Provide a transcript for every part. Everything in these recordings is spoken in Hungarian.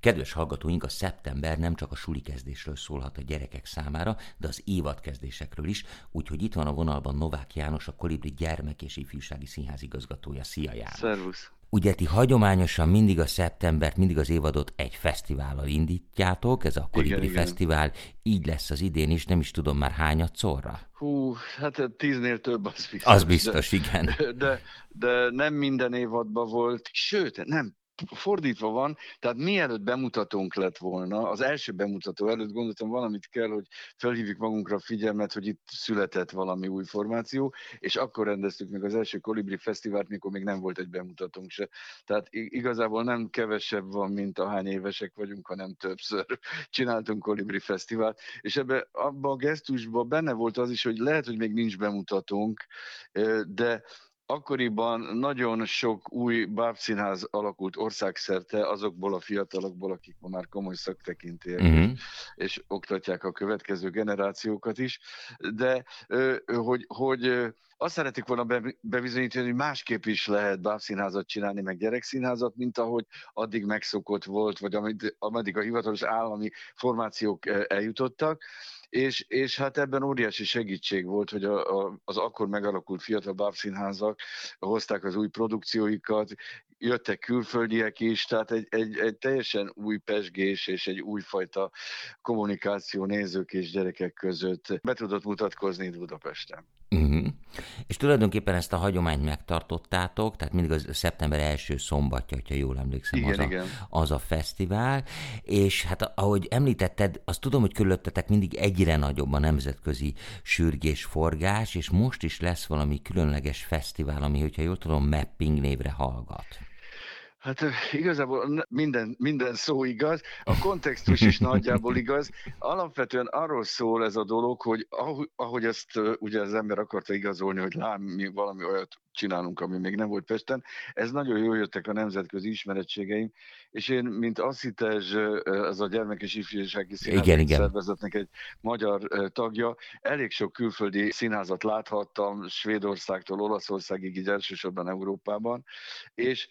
Kedves hallgatóink, a szeptember nem csak a suli kezdésről szólhat a gyerekek számára, de az évadkezdésekről is, úgyhogy itt van a vonalban Novák János, a Kolibri Gyermek és Ifjúsági Színház igazgatója. Szia János! Szervusz! Ugye ti hagyományosan mindig a szeptembert, mindig az évadot egy fesztivállal indítjátok, ez a Kolibri igen, Fesztivál, igen. így lesz az idén is, nem is tudom már hányat szorra. Hú, hát tíznél több az biztos. Az biztos, de, igen. De, de nem minden évadban volt, sőt, nem, fordítva van, tehát mielőtt bemutatónk lett volna, az első bemutató előtt gondoltam valamit kell, hogy felhívjuk magunkra a figyelmet, hogy itt született valami új formáció, és akkor rendeztük meg az első Kolibri Fesztivált, mikor még nem volt egy bemutatónk se. Tehát igazából nem kevesebb van, mint a hány évesek vagyunk, hanem többször csináltunk Kolibri Fesztivált, és ebbe abban a gesztusban benne volt az is, hogy lehet, hogy még nincs bemutatónk, de akkoriban nagyon sok új bábszínház alakult országszerte azokból a fiatalokból, akik ma már komoly szaktekintélyek, uh-huh. és, oktatják a következő generációkat is, de hogy, hogy azt szeretik volna bebizonyítani, hogy másképp is lehet bábszínházat csinálni, meg gyerekszínházat, mint ahogy addig megszokott volt, vagy ameddig a hivatalos állami formációk eljutottak és, és hát ebben óriási segítség volt, hogy a, a, az akkor megalakult fiatal bábszínházak hozták az új produkcióikat, jöttek külföldiek is, tehát egy, egy, egy teljesen új pesgés és egy újfajta kommunikáció nézők és gyerekek között be tudott mutatkozni itt Budapesten. Uh-huh. És tulajdonképpen ezt a hagyományt megtartottátok, tehát mindig az szeptember első szombatja, hogyha jól emlékszem, igen, az, a, igen. az a fesztivál, és hát ahogy említetted, azt tudom, hogy körülöttetek mindig egyre nagyobb a nemzetközi sürgés, forgás, és most is lesz valami különleges fesztivál, ami, hogyha jól tudom, mapping névre hallgat. Hát igazából minden, minden szó igaz, a kontextus is nagyjából igaz. Alapvetően arról szól ez a dolog, hogy ahogy ezt ugye az ember akarta igazolni, hogy lám, mi valami olyat csinálunk, ami még nem volt Pesten, ez nagyon jól jöttek a nemzetközi ismerettségeim, és én, mint asszites, ez a gyermek és ifjúsági színház szervezetnek egy magyar tagja, elég sok külföldi színházat láthattam, Svédországtól Olaszországig, így elsősorban Európában, és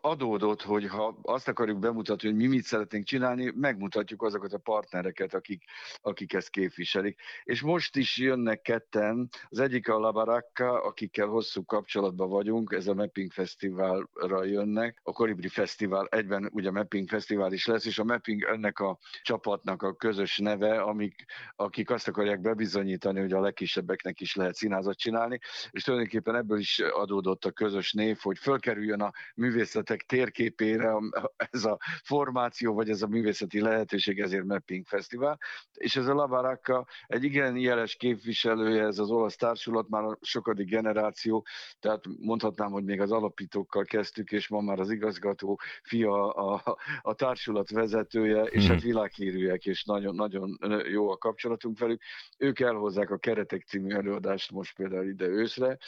adódott, hogy ha azt akarjuk bemutatni, hogy mi mit szeretnénk csinálni, megmutatjuk azokat a partnereket, akik, akik ezt képviselik. És most is jönnek ketten, az egyik a Labarakka, akikkel hosszú kapcsolatban vagyunk, ez a Mapping Fesztiválra jönnek, a Kolibri Fesztivál, egyben ugye Mapping Fesztivál is lesz, és a Mapping ennek a csapatnak a közös neve, amik, akik azt akarják bebizonyítani, hogy a legkisebbeknek is lehet színházat csinálni, és tulajdonképpen ebből is adódott a közös név, hogy fölkerüljön a művészet művészetek térképére ez a formáció, vagy ez a művészeti lehetőség, ezért Mapping Fesztivál. És ez a Labaráka egy igen jeles képviselője, ez az olasz társulat, már a sokadik generáció, tehát mondhatnám, hogy még az alapítókkal kezdtük, és ma már az igazgató fia a, a társulat vezetője, és hmm. hát világhírűek, és nagyon, nagyon jó a kapcsolatunk velük. Ők elhozzák a Keretek című előadást most például ide őszre.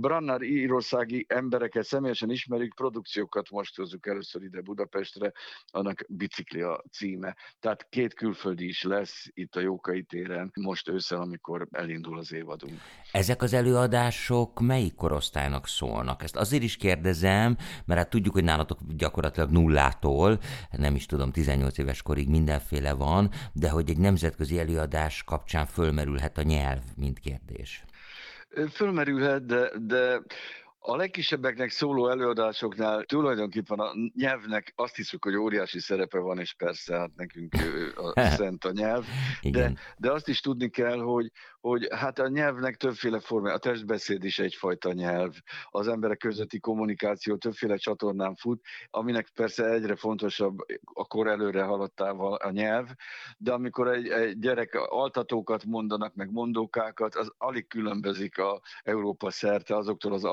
Brannár írországi embereket személyesen ismerjük, produkció akciókat most hozzuk először ide Budapestre, annak bicikli a címe. Tehát két külföldi is lesz itt a Jókai téren most ősszel, amikor elindul az évadunk. Ezek az előadások melyik korosztálynak szólnak? Ezt azért is kérdezem, mert hát tudjuk, hogy nálatok gyakorlatilag nullától, nem is tudom, 18 éves korig mindenféle van, de hogy egy nemzetközi előadás kapcsán fölmerülhet a nyelv, mint kérdés. Fölmerülhet, de, de a legkisebbeknek szóló előadásoknál tulajdonképpen a nyelvnek azt hiszük, hogy óriási szerepe van, és persze hát nekünk a szent a nyelv, de, de azt is tudni kell, hogy, hogy hát a nyelvnek többféle forma, a testbeszéd is egyfajta nyelv, az emberek közötti kommunikáció többféle csatornán fut, aminek persze egyre fontosabb a kor előre haladtával a nyelv, de amikor egy, egy gyerek altatókat mondanak, meg mondókákat, az alig különbözik a Európa szerte azoktól az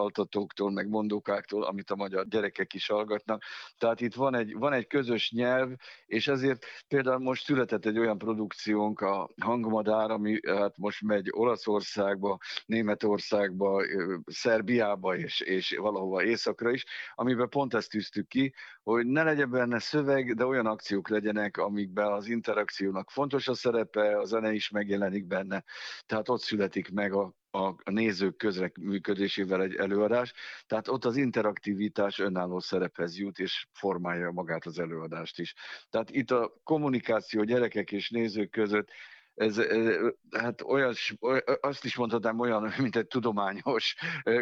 altatóktól, meg mondókáktól, amit a magyar gyerekek is hallgatnak. Tehát itt van egy, van egy közös nyelv, és ezért például most született egy olyan produkciónk, a Hangmadár, ami hát most megy Olaszországba, Németországba, Szerbiába és, és valahova északra is, amiben pont ezt tűztük ki, hogy ne legyen benne szöveg, de olyan akciók legyenek, amikben az interakciónak fontos a szerepe, a zene is megjelenik benne, tehát ott születik meg a a nézők közreműködésével egy előadás, tehát ott az interaktivitás önálló szerephez jut, és formálja magát az előadást is. Tehát itt a kommunikáció gyerekek és nézők között ez, hát olyas, azt is mondhatnám olyan, mint egy tudományos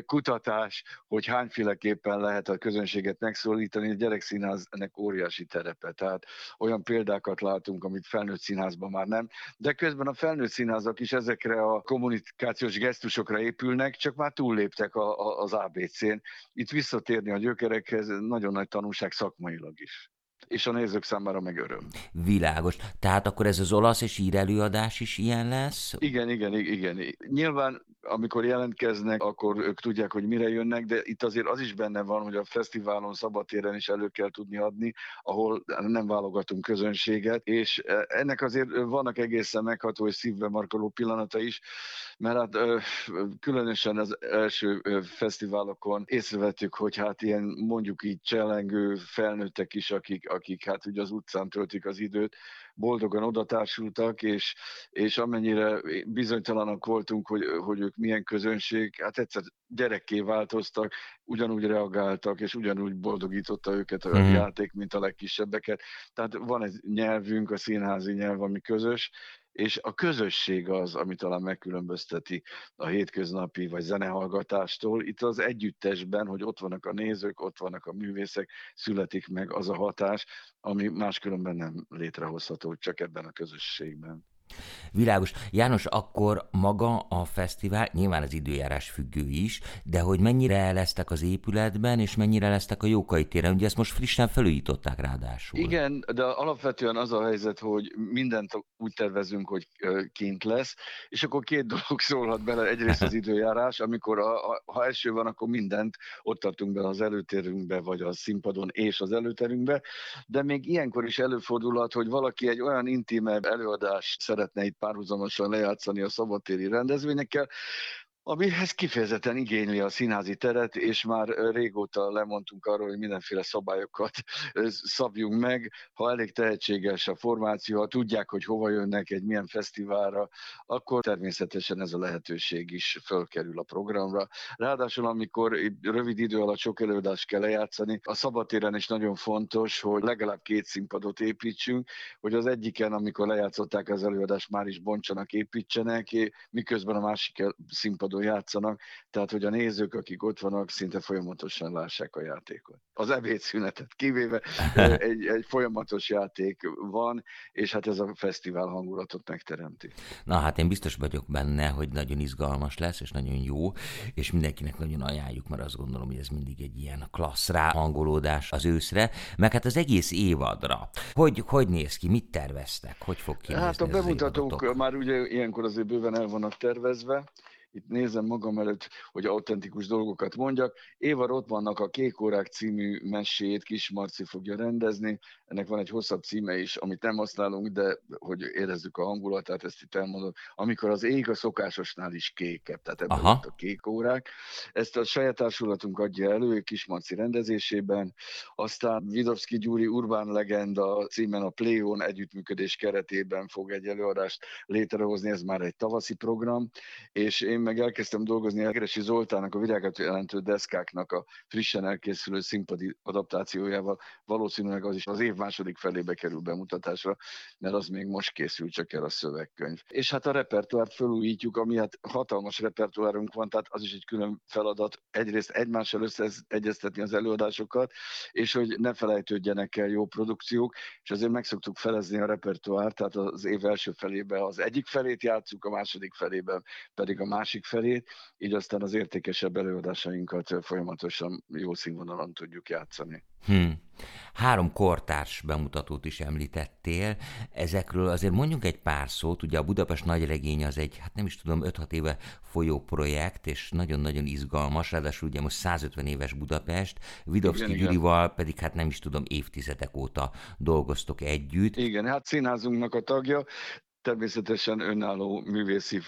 kutatás, hogy hányféleképpen lehet a közönséget megszólítani. A gyerekszínház óriási terepe, tehát olyan példákat látunk, amit felnőtt színházban már nem, de közben a felnőtt színházak is ezekre a kommunikációs gesztusokra épülnek, csak már túlléptek a, a, az ABC-n. Itt visszatérni a gyökerekhez nagyon nagy tanulság szakmailag is és a nézők számára meg öröm. Világos. Tehát akkor ez az olasz és ír előadás is ilyen lesz? Igen, igen, igen. Nyilván, amikor jelentkeznek, akkor ők tudják, hogy mire jönnek, de itt azért az is benne van, hogy a fesztiválon szabadtéren is elő kell tudni adni, ahol nem válogatunk közönséget, és e, ennek azért vannak egészen megható és szívbe markoló pillanata is, mert hát különösen az első fesztiválokon észrevettük, hogy hát ilyen mondjuk így cselengő felnőttek is, akik, akik hát ugye az utcán töltik az időt, boldogan oda társultak, és, és amennyire bizonytalanak voltunk, hogy, hogy ők milyen közönség, hát egyszer gyerekké változtak, ugyanúgy reagáltak, és ugyanúgy boldogította őket a mm. játék, mint a legkisebbeket. Tehát van egy nyelvünk, a színházi nyelv, ami közös, és a közösség az, ami talán megkülönbözteti a hétköznapi vagy zenehallgatástól. Itt az együttesben, hogy ott vannak a nézők, ott vannak a művészek, születik meg az a hatás, ami máskülönben nem létrehozható, csak ebben a közösségben. Világos. János, akkor maga a fesztivál, nyilván az időjárás függő is, de hogy mennyire lesztek az épületben, és mennyire lesztek a Jókai téren, ugye ezt most frissen felújították ráadásul. Igen, de alapvetően az a helyzet, hogy mindent úgy tervezünk, hogy kint lesz, és akkor két dolog szólhat bele. Egyrészt az időjárás, amikor a, a, ha eső van, akkor mindent ott tartunk be az előtérünkbe, vagy a színpadon és az előterünkbe, de még ilyenkor is előfordulhat, hogy valaki egy olyan intimebb előadást szeretne itt párhuzamosan lejátszani a szabadtéri rendezvényekkel, amihez kifejezetten igényli a színházi teret, és már régóta lemondtunk arról, hogy mindenféle szabályokat szabjunk meg. Ha elég tehetséges a formáció, ha tudják, hogy hova jönnek egy milyen fesztiválra, akkor természetesen ez a lehetőség is fölkerül a programra. Ráadásul, amikor rövid idő alatt sok előadást kell lejátszani, a szabadtéren is nagyon fontos, hogy legalább két színpadot építsünk, hogy az egyiken, amikor lejátszották az előadást, már is bontsanak, építsenek, miközben a másik színpadon színpadon játszanak, tehát hogy a nézők, akik ott vannak, szinte folyamatosan lássák a játékot. Az ebédszünetet kivéve egy, egy folyamatos játék van, és hát ez a fesztivál hangulatot megteremti. Na hát én biztos vagyok benne, hogy nagyon izgalmas lesz, és nagyon jó, és mindenkinek nagyon ajánljuk, mert azt gondolom, hogy ez mindig egy ilyen klassz hangolódás az őszre, meg hát az egész évadra. Hogy, hogy néz ki, mit terveztek, hogy fog kinézni Hát a bemutatók már ugye ilyenkor azért bőven el vannak tervezve, itt nézem magam előtt, hogy autentikus dolgokat mondjak. Éva ott vannak a Kék Órák című mesét Kis Marci fogja rendezni. Ennek van egy hosszabb címe is, amit nem használunk, de hogy érezzük a hangulatát, ezt itt elmondom. Amikor az ég a szokásosnál is kékebb, tehát ebben Aha. a Kék Órák. Ezt a saját társulatunk adja elő Kis Marci rendezésében. Aztán Vidovszki Gyuri Urbán Legenda címen a Pléon együttműködés keretében fog egy előadást létrehozni, ez már egy tavaszi program, és én meg elkezdtem dolgozni Egeresi Zoltának a virágot jelentő deszkáknak a frissen elkészülő színpadi adaptációjával. Valószínűleg az is az év második felébe kerül bemutatásra, mert az még most készül csak el a szövegkönyv. És hát a repertoárt felújítjuk, ami hát hatalmas repertoárunk van, tehát az is egy külön feladat. Egyrészt egymással összeegyeztetni az előadásokat, és hogy ne felejtődjenek el jó produkciók, és azért meg szoktuk felezni a repertoárt, tehát az év első felébe az egyik felét játszuk, a második felében pedig a másik másik felét, így aztán az értékesebb előadásainkat folyamatosan jó színvonalon tudjuk játszani. Hmm. Három kortárs bemutatót is említettél, ezekről azért mondjuk egy pár szót, ugye a Budapest nagyregény az egy, hát nem is tudom, 5-6 éve folyó projekt, és nagyon-nagyon izgalmas, ráadásul ugye most 150 éves Budapest, Vidovszki Gyurival pedig hát nem is tudom, évtizedek óta dolgoztok együtt. Igen, hát színházunknak a tagja, természetesen önálló művészi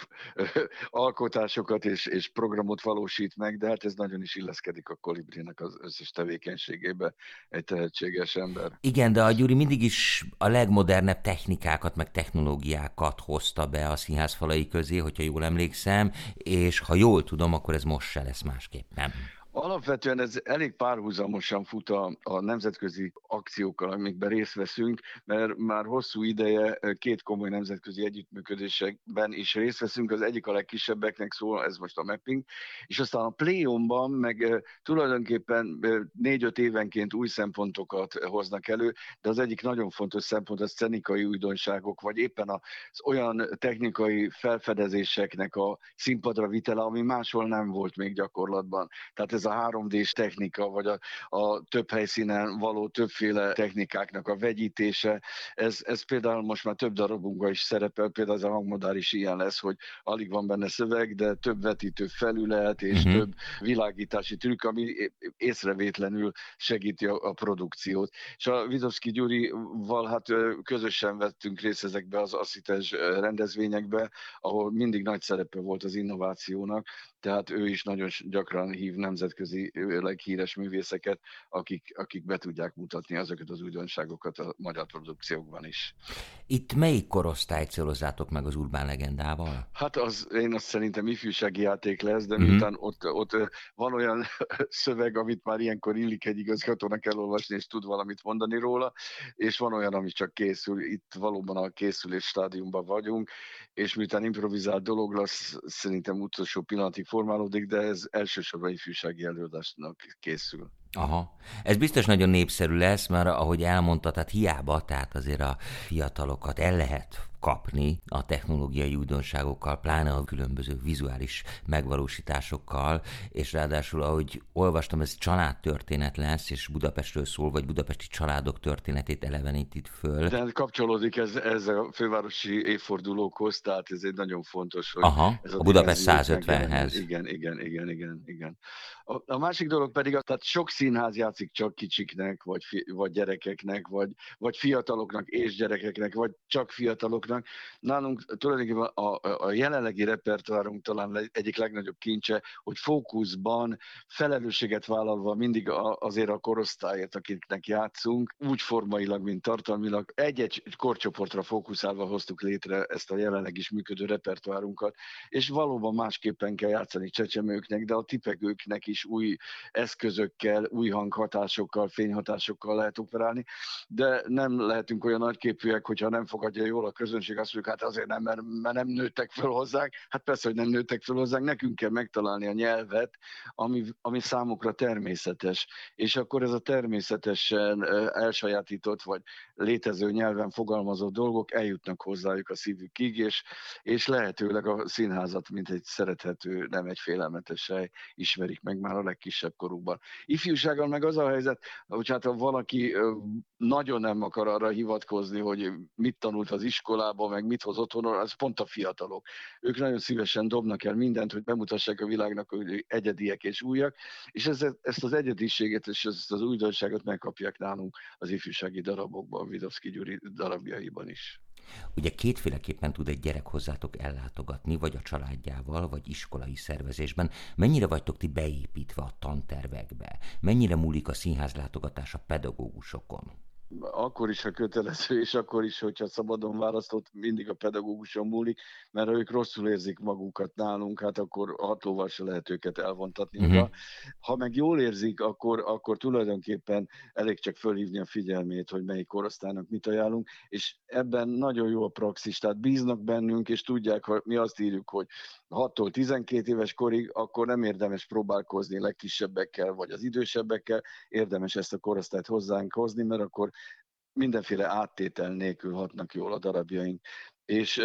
alkotásokat és, és programot valósít meg, de hát ez nagyon is illeszkedik a kolibrinek az összes tevékenységébe egy tehetséges ember. Igen, de a Gyuri mindig is a legmodernebb technikákat, meg technológiákat hozta be a színház falai közé, hogyha jól emlékszem, és ha jól tudom, akkor ez most se lesz másképp, nem? Alapvetően ez elég párhuzamosan fut a, a nemzetközi akciókkal, amikben részt veszünk, mert már hosszú ideje két komoly nemzetközi együttműködésekben is részt veszünk. Az egyik a legkisebbeknek szól, ez most a mapping, és aztán a Playonban meg tulajdonképpen négy-öt évenként új szempontokat hoznak elő, de az egyik nagyon fontos szempont a szcenikai újdonságok, vagy éppen az olyan technikai felfedezéseknek a színpadra vitele, ami máshol nem volt még gyakorlatban. Tehát ez ez a 3D-s technika, vagy a, a több helyszínen való többféle technikáknak a vegyítése, ez, ez például most már több darabunkban is szerepel, például az a hangmodár is ilyen lesz, hogy alig van benne szöveg, de több vetítő felület és uh-huh. több világítási trükk, ami észrevétlenül segíti a, a produkciót. És a Vidovszki Gyurival hát közösen vettünk részt ezekbe az asszites rendezvényekbe, ahol mindig nagy szerepe volt az innovációnak, tehát ő is nagyon gyakran hív nemzetközi híres művészeket, akik, akik be tudják mutatni azokat az újdonságokat a magyar produkciókban is. Itt melyik korosztály célozzátok meg az Urbán legendával? Hát az, én azt szerintem ifjúsági játék lesz, de uh-huh. miután ott, ott van olyan szöveg, amit már ilyenkor illik egy igazgatónak elolvasni, és tud valamit mondani róla, és van olyan, ami csak készül. Itt valóban a készülés stádiumban vagyunk, és miután improvizált dolog lesz, szerintem utolsó pillanatig formálódik, de ez elsősorban ifjúsági előadásnak készül. Aha. Ez biztos nagyon népszerű lesz, mert ahogy elmondta, tehát hiába, tehát azért a fiatalokat el lehet kapni a technológiai újdonságokkal, pláne a különböző vizuális megvalósításokkal, és ráadásul, ahogy olvastam, ez családtörténet lesz, és Budapestről szól, vagy budapesti családok történetét elevenít föl. De kapcsolódik ez, ez a fővárosi évfordulókhoz, tehát ez egy nagyon fontos, hogy Aha, ez a, a Budapest 150-hez. Igen, igen, igen, igen, igen. A, a másik dolog pedig, tehát sok színház játszik csak kicsiknek, vagy, fi, vagy gyerekeknek, vagy, vagy fiataloknak és gyerekeknek, vagy csak fiataloknak. Nálunk tulajdonképpen a, a jelenlegi repertoárunk talán egyik legnagyobb kincse, hogy fókuszban felelősséget vállalva mindig a, azért a korosztályért, akiknek játszunk, úgy formailag, mint tartalmilag, egy-egy korcsoportra fókuszálva hoztuk létre ezt a jelenleg is működő repertoárunkat, és valóban másképpen kell játszani csecsemőknek, de a tipegőknek is új eszközökkel, új hanghatásokkal, fényhatásokkal lehet operálni, de nem lehetünk olyan nagyképűek, hogyha nem fogadja jól a közönség, azt mondjuk, hát azért nem, mert, mert nem nőttek föl hozzánk. Hát persze, hogy nem nőttek föl hozzánk, nekünk kell megtalálni a nyelvet, ami, ami számukra természetes. És akkor ez a természetesen elsajátított, vagy létező nyelven fogalmazott dolgok eljutnak hozzájuk a szívükig, és, és lehetőleg a színházat, mint egy szerethető, nem egy félelmetes hely ismerik meg már a legkisebb korukban. Ifjúsággal meg az a helyzet, hogy hát ha valaki nagyon nem akar arra hivatkozni, hogy mit tanult az iskolában, meg mit hoz otthonról, az pont a fiatalok. Ők nagyon szívesen dobnak el mindent, hogy bemutassák a világnak, hogy egyediek és újak, és ezt, ezt az egyediséget és ezt az újdonságot megkapják nálunk az ifjúsági darabokban, Vidovszki Gyuri darabjaiban is. Ugye kétféleképpen tud egy gyerek hozzátok ellátogatni, vagy a családjával, vagy iskolai szervezésben. Mennyire vagytok ti beépítve a tantervekbe? Mennyire múlik a színház látogatás a pedagógusokon? Akkor is, ha kötelező, és akkor is, hogyha szabadon választott, mindig a pedagóguson múlik, mert ha ők rosszul érzik magukat nálunk, hát akkor hatóval se lehet őket elvontatni. Uh-huh. Ha meg jól érzik, akkor, akkor tulajdonképpen elég csak fölhívni a figyelmét, hogy melyik korosztálynak mit ajánlunk, és ebben nagyon jó a praxis, tehát bíznak bennünk, és tudják, ha mi azt írjuk, hogy 6-tól 12 éves korig, akkor nem érdemes próbálkozni legkisebbekkel, vagy az idősebbekkel, érdemes ezt a korosztályt hozzánk hozni, mert akkor mindenféle áttétel nélkül hatnak jól a darabjaink. És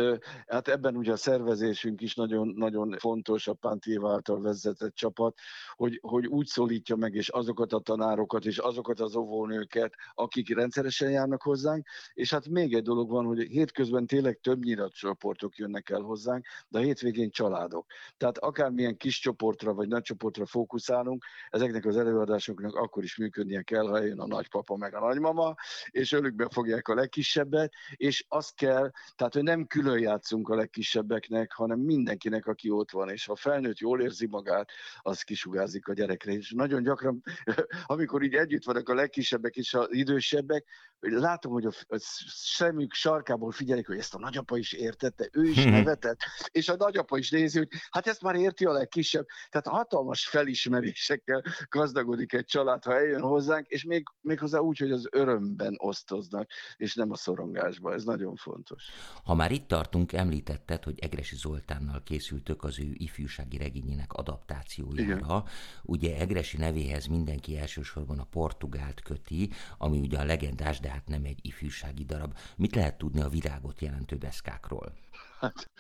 hát ebben ugye a szervezésünk is nagyon, nagyon fontos, a Pánti által vezetett csapat, hogy, hogy úgy szólítja meg, és azokat a tanárokat, és azokat az óvónőket, akik rendszeresen járnak hozzánk, és hát még egy dolog van, hogy hétközben tényleg több csoportok jönnek el hozzánk, de a hétvégén családok. Tehát akármilyen kis csoportra vagy nagy csoportra fókuszálunk, ezeknek az előadásoknak akkor is működnie kell, ha jön a nagypapa meg a nagymama, és ölükbe fogják a legkisebbet, és azt kell, tehát hogy nem nem külön játszunk a legkisebbeknek, hanem mindenkinek, aki ott van, és ha a felnőtt jól érzi magát, az kisugázik a gyerekre. És nagyon gyakran, amikor így együtt vannak a legkisebbek és az idősebbek, látom, hogy a szemük sarkából figyelik, hogy ezt a nagyapa is értette, ő is nevetett, és a nagyapa is nézi, hogy hát ezt már érti a legkisebb. Tehát hatalmas felismerésekkel gazdagodik egy család, ha eljön hozzánk, és még, még hozzá úgy, hogy az örömben osztoznak, és nem a szorongásban. Ez nagyon fontos. Ha már itt tartunk, említetted, hogy Egresi Zoltánnal készültök az ő ifjúsági regényének adaptációjára. Igen. Ugye Egresi nevéhez mindenki elsősorban a portugált köti, ami ugye a legendás, de hát nem egy ifjúsági darab. Mit lehet tudni a virágot jelentő deszkákról? Hát,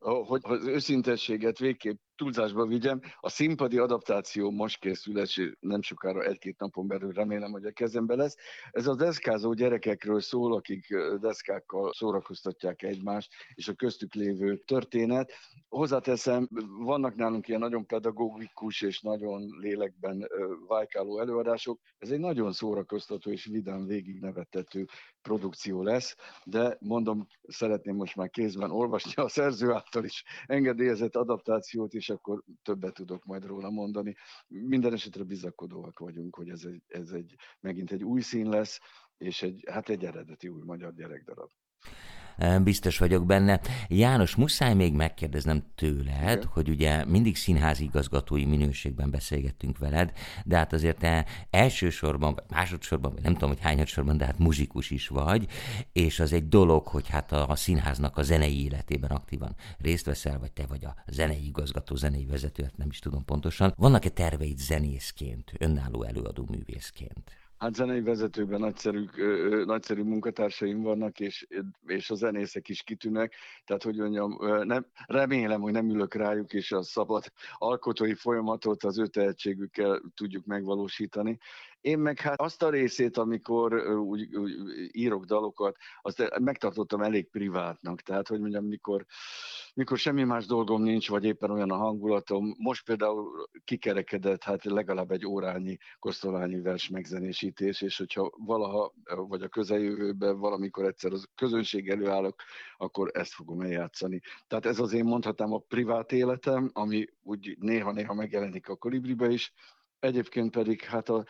hogy az őszintességet végképp túlzásba vigyem, a színpadi adaptáció most készül, és nem sokára egy-két napon belül remélem, hogy a kezembe lesz. Ez a deszkázó gyerekekről szól, akik deszkákkal szórakoztatják egymást, és a köztük lévő történet. Hozzáteszem, vannak nálunk ilyen nagyon pedagógikus és nagyon lélekben vájkáló előadások. Ez egy nagyon szórakoztató és vidám végig nevettető produkció lesz, de mondom, szeretném most már kézben olvasni a szerző által is engedélyezett adaptációt, és akkor többet tudok majd róla mondani. Minden esetre bizakodóak vagyunk, hogy ez egy, ez egy megint egy új szín lesz, és egy, hát egy eredeti új magyar gyerekdarab biztos vagyok benne. János, muszáj még megkérdeznem tőled, Igen. hogy ugye mindig színházi igazgatói minőségben beszélgettünk veled, de hát azért te elsősorban, vagy másodszorban, vagy nem tudom, hogy hányadsorban, de hát muzsikus is vagy, és az egy dolog, hogy hát a, a színháznak a zenei életében aktívan részt veszel, vagy te vagy a zenei igazgató, zenei vezető, hát nem is tudom pontosan. Vannak-e terveid zenészként, önálló előadó művészként? Hát zenei vezetőben nagyszerű, nagyszerű munkatársaim vannak, és, és a zenészek is kitűnnek, tehát hogy mondjam, nem, remélem, hogy nem ülök rájuk, és a szabad alkotói folyamatot az ő tehetségükkel tudjuk megvalósítani. Én meg hát azt a részét, amikor úgy, úgy írok dalokat, azt megtartottam elég privátnak. Tehát, hogy mondjam, mikor, mikor semmi más dolgom nincs, vagy éppen olyan a hangulatom, most például kikerekedett hát legalább egy órányi kosztolányi vers megzenésítés, és hogyha valaha, vagy a közeljövőben valamikor egyszer az közönség előállok, akkor ezt fogom eljátszani. Tehát ez az én mondhatnám a privát életem, ami úgy néha-néha megjelenik a kolibribe is, Egyébként pedig hát a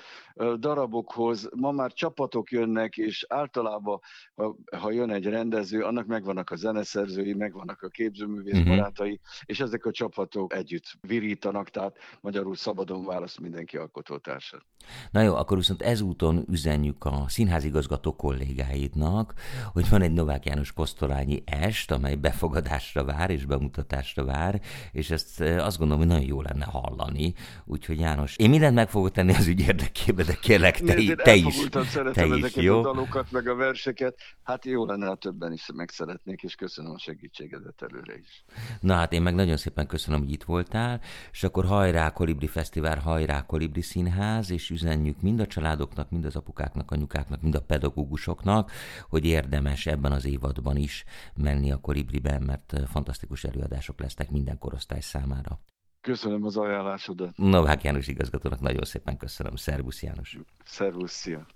darabokhoz ma már csapatok jönnek, és általában, ha, ha jön egy rendező, annak megvannak a zeneszerzői, megvannak a képzőművész uh-huh. és ezek a csapatok együtt virítanak, tehát magyarul szabadon választ mindenki alkotótársat. Na jó, akkor viszont ezúton üzenjük a színházigazgató kollégáidnak, hogy van egy Novák János Kosztolányi est, amely befogadásra vár és bemutatásra vár, és ezt azt gondolom, hogy nagyon jó lenne hallani. Úgyhogy János, én mindent meg fogok tenni az ügy érdekében, de kérlek, te, Nézd, te is. Te is, jó? a dalokat, meg a verseket. Hát jó lenne, ha többen is megszeretnék, és köszönöm a segítségedet előre is. Na hát én meg nagyon szépen köszönöm, hogy itt voltál, és akkor hajrá Kolibri Fesztivál, hajrá Kolibri Színház, és üzenjük mind a családoknak, mind az apukáknak, anyukáknak, mind a pedagógusoknak, hogy érdemes ebben az évadban is menni a Kolibriben, mert fantasztikus előadások lesznek minden korosztály számára. Köszönöm az ajánlásodat. Novák János igazgatónak nagyon szépen köszönöm. Szervusz János. Szervusz, szia.